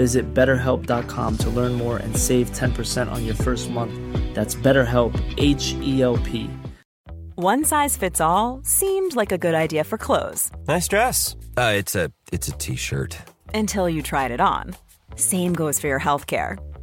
Visit betterhelp.com to learn more and save 10% on your first month. That's BetterHelp, H E L P. One size fits all seemed like a good idea for clothes Nice dress. Uh, it's a it's a t-shirt. until you tried it on. Same goes for your healthcare.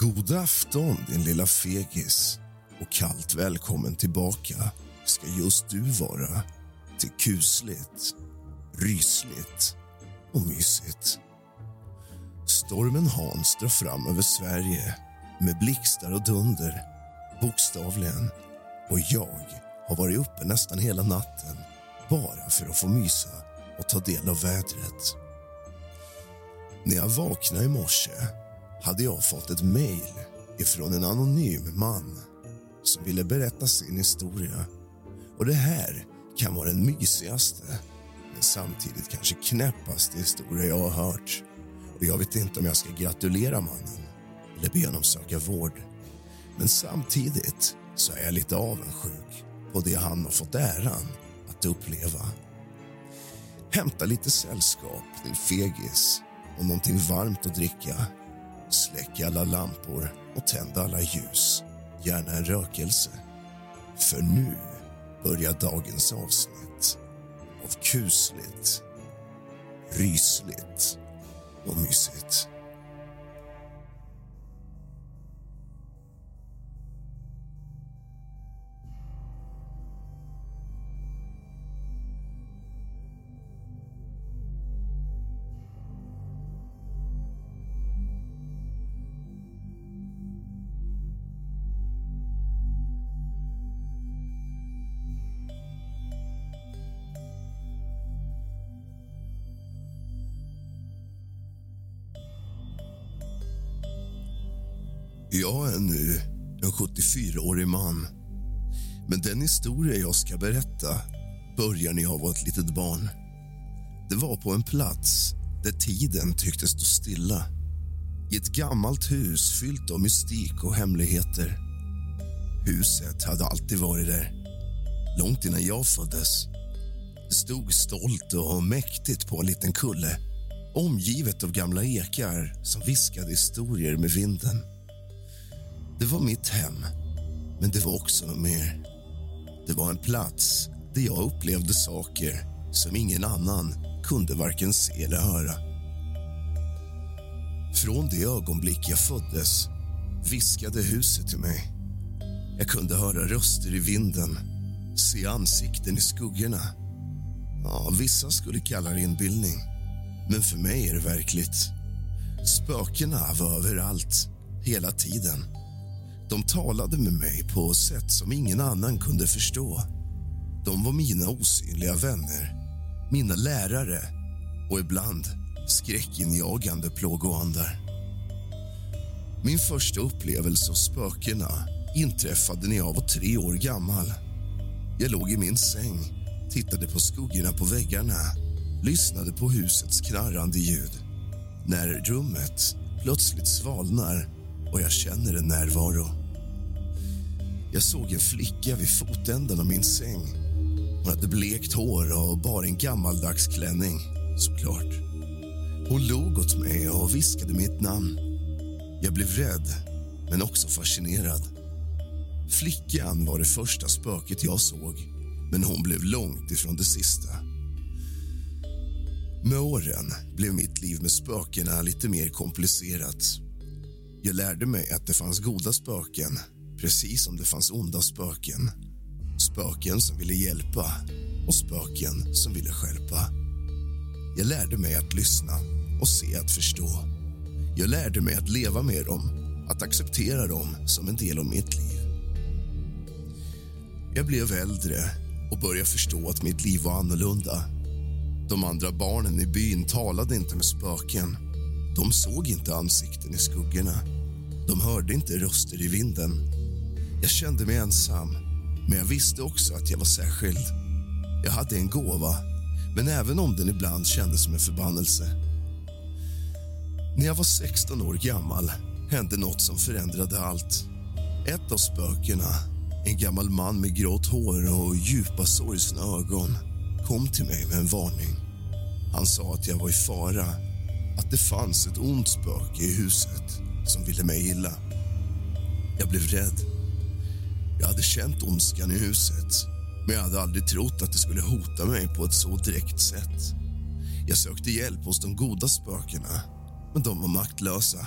God afton, din lilla fegis. Och kallt välkommen tillbaka ska just du vara till kusligt, rysligt och mysigt. Stormen Hans drar fram över Sverige med blixtar och dunder, bokstavligen. Och jag har varit uppe nästan hela natten bara för att få mysa och ta del av vädret. När jag vaknade i morse hade jag fått ett mejl ifrån en anonym man som ville berätta sin historia. Och det här kan vara den mysigaste men samtidigt kanske knäppaste historia jag har hört. Och jag vet inte om jag ska gratulera mannen eller be honom söka vård. Men samtidigt så är jag lite avundsjuk på det han har fått äran att uppleva. Hämta lite sällskap, din fegis och någonting varmt att dricka. Släck alla lampor och tänd alla ljus. Gärna en rökelse. För nu börjar dagens avsnitt av kusligt, rysligt och mysigt. Jag är nu en 74-årig man. Men den historia jag ska berätta börjar när jag var ett litet barn. Det var på en plats där tiden tycktes stå stilla. I ett gammalt hus fyllt av mystik och hemligheter. Huset hade alltid varit där, långt innan jag föddes. Det stod stolt och mäktigt på en liten kulle omgivet av gamla ekar som viskade historier med vinden. Det var mitt hem, men det var också något mer. Det var en plats där jag upplevde saker som ingen annan kunde varken se eller höra. Från det ögonblick jag föddes viskade huset till mig. Jag kunde höra röster i vinden, se ansikten i skuggorna. Ja, vissa skulle kalla det inbildning, men för mig är det verkligt. Spökena var överallt, hela tiden. De talade med mig på sätt som ingen annan kunde förstå. De var mina osynliga vänner, mina lärare och ibland skräckinjagande plågoandar. Min första upplevelse av spökena inträffade när jag var tre år gammal. Jag låg i min säng, tittade på skuggorna på väggarna lyssnade på husets knarrande ljud. När rummet plötsligt svalnar och jag känner en närvaro. Jag såg en flicka vid fotänden av min säng. Hon hade blekt hår och bar en gammaldags klänning, såklart. Hon log åt mig och viskade mitt namn. Jag blev rädd, men också fascinerad. Flickan var det första spöket jag såg, men hon blev långt ifrån det sista. Med åren blev mitt liv med spökena lite mer komplicerat. Jag lärde mig att det fanns goda spöken precis som det fanns onda spöken. Spöken som ville hjälpa och spöken som ville skälpa. Jag lärde mig att lyssna och se att förstå. Jag lärde mig att leva med dem, att acceptera dem som en del av mitt liv. Jag blev äldre och började förstå att mitt liv var annorlunda de andra barnen i byn talade inte med spöken. De såg inte ansikten i skuggorna. De hörde inte röster i vinden. Jag kände mig ensam, men jag visste också att jag var särskild. Jag hade en gåva, men även om den ibland kändes som en förbannelse. När jag var 16 år gammal hände något som förändrade allt. Ett av spökena, en gammal man med grått hår och djupa sorgsna ögon kom till mig med en varning. Han sa att jag var i fara, att det fanns ett ont spöke i huset som ville mig illa. Jag blev rädd. Jag hade känt ondskan i huset men jag hade aldrig trott att det skulle hota mig på ett så direkt sätt. Jag sökte hjälp hos de goda spökena, men de var maktlösa.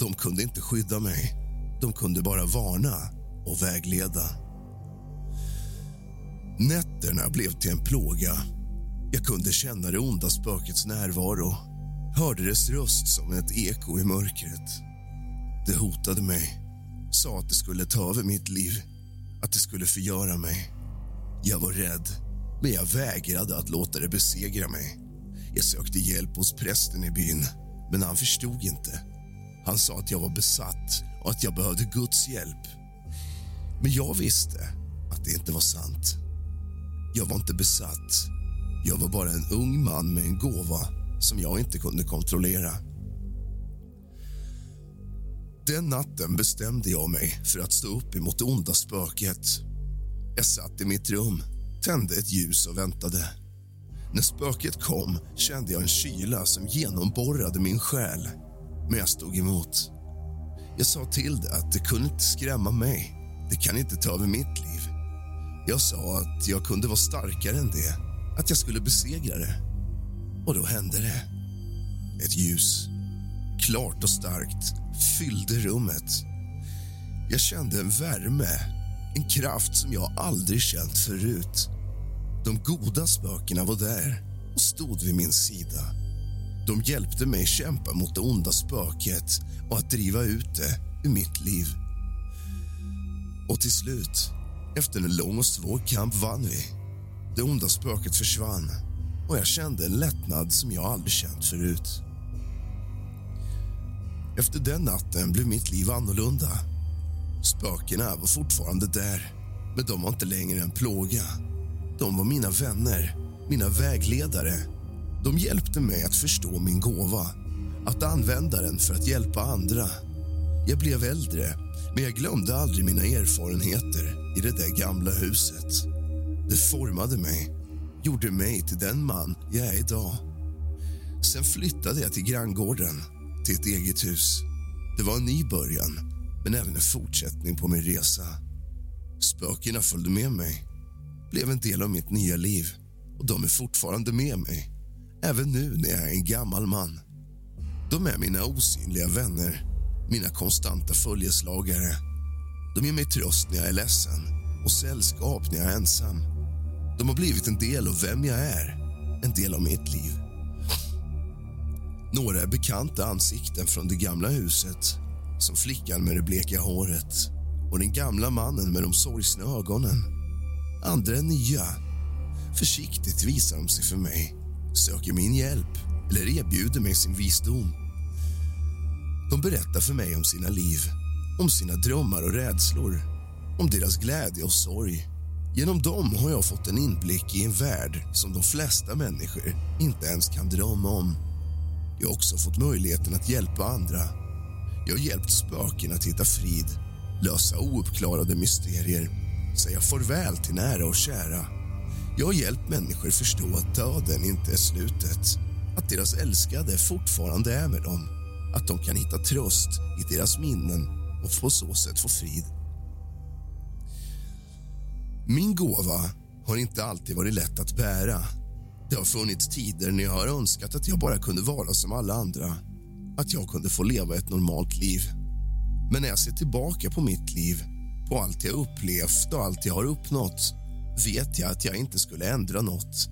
De kunde inte skydda mig. De kunde bara varna och vägleda. Nätterna blev till en plåga. Jag kunde känna det onda spökets närvaro. Hörde dess röst som ett eko i mörkret. Det hotade mig. Sa att det skulle ta över mitt liv. Att det skulle förgöra mig. Jag var rädd, men jag vägrade att låta det besegra mig. Jag sökte hjälp hos prästen i byn, men han förstod inte. Han sa att jag var besatt och att jag behövde Guds hjälp. Men jag visste att det inte var sant. Jag var inte besatt. Jag var bara en ung man med en gåva som jag inte kunde kontrollera. Den natten bestämde jag mig för att stå upp emot det onda spöket. Jag satt i mitt rum, tände ett ljus och väntade. När spöket kom kände jag en kyla som genomborrade min själ, men jag stod emot. Jag sa till det att det kunde inte skrämma mig. Det kan inte ta över mitt liv. Jag sa att jag kunde vara starkare än det, att jag skulle besegra det. Och då hände det. Ett ljus, klart och starkt, fyllde rummet. Jag kände en värme, en kraft som jag aldrig känt förut. De goda spökena var där och stod vid min sida. De hjälpte mig kämpa mot det onda spöket och att driva ut det ur mitt liv. Och till slut, efter en lång och svår kamp, vann vi. Det onda spöket försvann och jag kände en lättnad som jag aldrig känt förut. Efter den natten blev mitt liv annorlunda. Spökena var fortfarande där, men de var inte längre en plåga. De var mina vänner, mina vägledare. De hjälpte mig att förstå min gåva, att använda den för att hjälpa andra. Jag blev äldre, men jag glömde aldrig mina erfarenheter i det där gamla huset. Det formade mig, gjorde mig till den man jag är idag. Sen flyttade jag till granngården, till ett eget hus. Det var en ny början, men även en fortsättning på min resa. Spökena följde med mig, blev en del av mitt nya liv och de är fortfarande med mig, även nu när jag är en gammal man. De är mina osynliga vänner, mina konstanta följeslagare. De ger mig tröst när jag är ledsen och sällskap när jag är ensam. De har blivit en del av vem jag är, en del av mitt liv. Några är bekanta ansikten från det gamla huset som flickan med det bleka håret och den gamla mannen med de sorgsna ögonen. Andra är nya. Försiktigt visar de sig för mig, söker min hjälp eller erbjuder mig sin visdom. De berättar för mig om sina liv, om sina drömmar och rädslor om deras glädje och sorg. Genom dem har jag fått en inblick i en värld som de flesta människor inte ens kan drömma om. Jag har också fått möjligheten att hjälpa andra. Jag har hjälpt spöken att hitta frid, lösa ouppklarade mysterier säga farväl till nära och kära. Jag har hjälpt människor förstå att döden inte är slutet att deras älskade fortfarande är med dem att de kan hitta tröst i deras minnen och på så sätt få frid. Min gåva har inte alltid varit lätt att bära. Det har funnits tider när jag har önskat att jag bara kunde vara som alla andra. Att jag kunde få leva ett normalt liv. Men när jag ser tillbaka på mitt liv, på allt jag upplevt och allt jag har uppnått vet jag att jag inte skulle ändra något.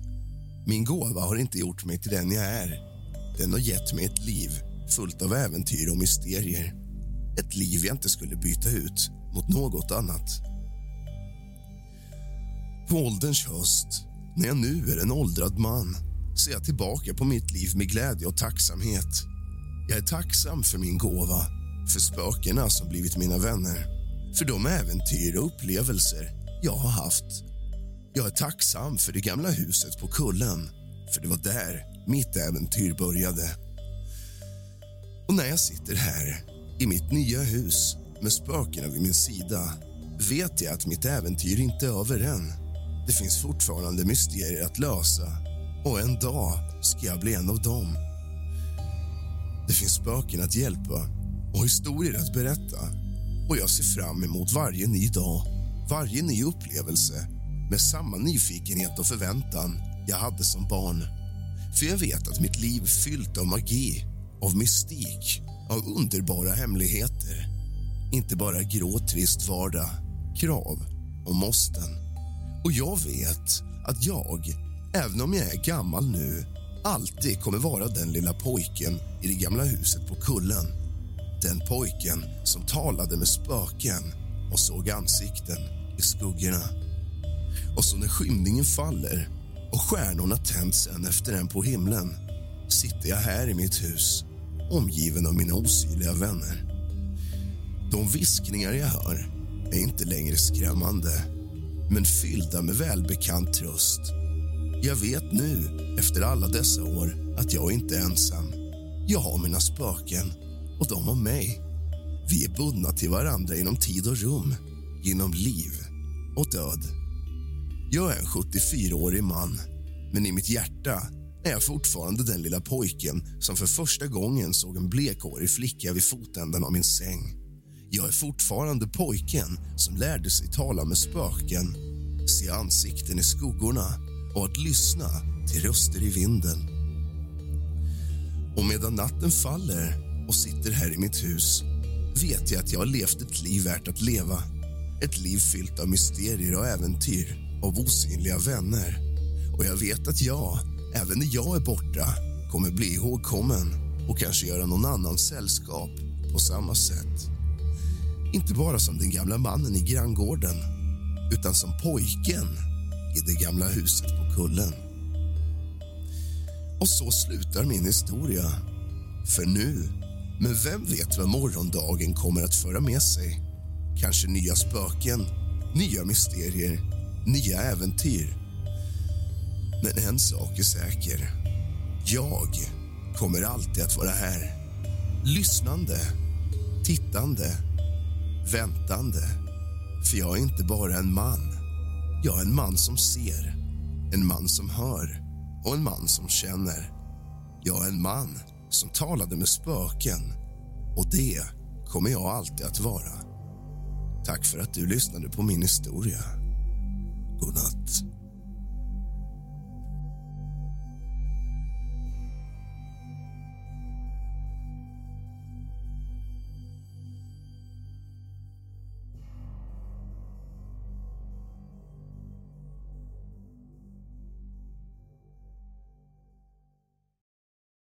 Min gåva har inte gjort mig till den jag är. Den har gett mig ett liv fullt av äventyr och mysterier. Ett liv jag inte skulle byta ut mot något annat. På ålderns höst, när jag nu är en åldrad man ser jag tillbaka på mitt liv med glädje och tacksamhet. Jag är tacksam för min gåva, för spökena som blivit mina vänner för de äventyr och upplevelser jag har haft. Jag är tacksam för det gamla huset på kullen för det var där mitt äventyr började. Och när jag sitter här, i mitt nya hus med spökena vid min sida vet jag att mitt äventyr inte är över än. Det finns fortfarande mysterier att lösa och en dag ska jag bli en av dem. Det finns spöken att hjälpa och historier att berätta och jag ser fram emot varje ny dag, varje ny upplevelse med samma nyfikenhet och förväntan jag hade som barn. För jag vet att mitt liv är fyllt av magi, av mystik, av underbara hemligheter. Inte bara grå, trist vardag, krav och måsten. Och jag vet att jag, även om jag är gammal nu alltid kommer vara den lilla pojken i det gamla huset på kullen. Den pojken som talade med spöken och såg ansikten i skuggorna. Och så när skymningen faller och stjärnorna tänds en efter en på himlen sitter jag här i mitt hus omgiven av mina osynliga vänner. De viskningar jag hör är inte längre skrämmande men fyllda med välbekant tröst. Jag vet nu, efter alla dessa år, att jag inte är ensam. Jag har mina spöken och de har mig. Vi är bundna till varandra inom tid och rum, genom liv och död. Jag är en 74-årig man, men i mitt hjärta är jag fortfarande den lilla pojken som för första gången såg en blekhårig flicka vid fotänden av min säng. Jag är fortfarande pojken som lärde sig tala med spöken se ansikten i skuggorna och att lyssna till röster i vinden. Och medan natten faller och sitter här i mitt hus vet jag att jag har levt ett liv värt att leva. Ett liv fyllt av mysterier och äventyr, av osynliga vänner. Och jag vet att jag, även när jag är borta kommer bli ihågkommen och kanske göra någon annan sällskap på samma sätt. Inte bara som den gamla mannen i granngården utan som pojken i det gamla huset på kullen. Och så slutar min historia. För nu, men vem vet vad morgondagen kommer att föra med sig? Kanske nya spöken, nya mysterier, nya äventyr. Men en sak är säker. Jag kommer alltid att vara här. Lyssnande, tittande, väntande. För jag är inte bara en man. Jag är en man som ser, en man som hör och en man som känner. Jag är en man som talade med spöken och det kommer jag alltid att vara. Tack för att du lyssnade på min historia. God natt.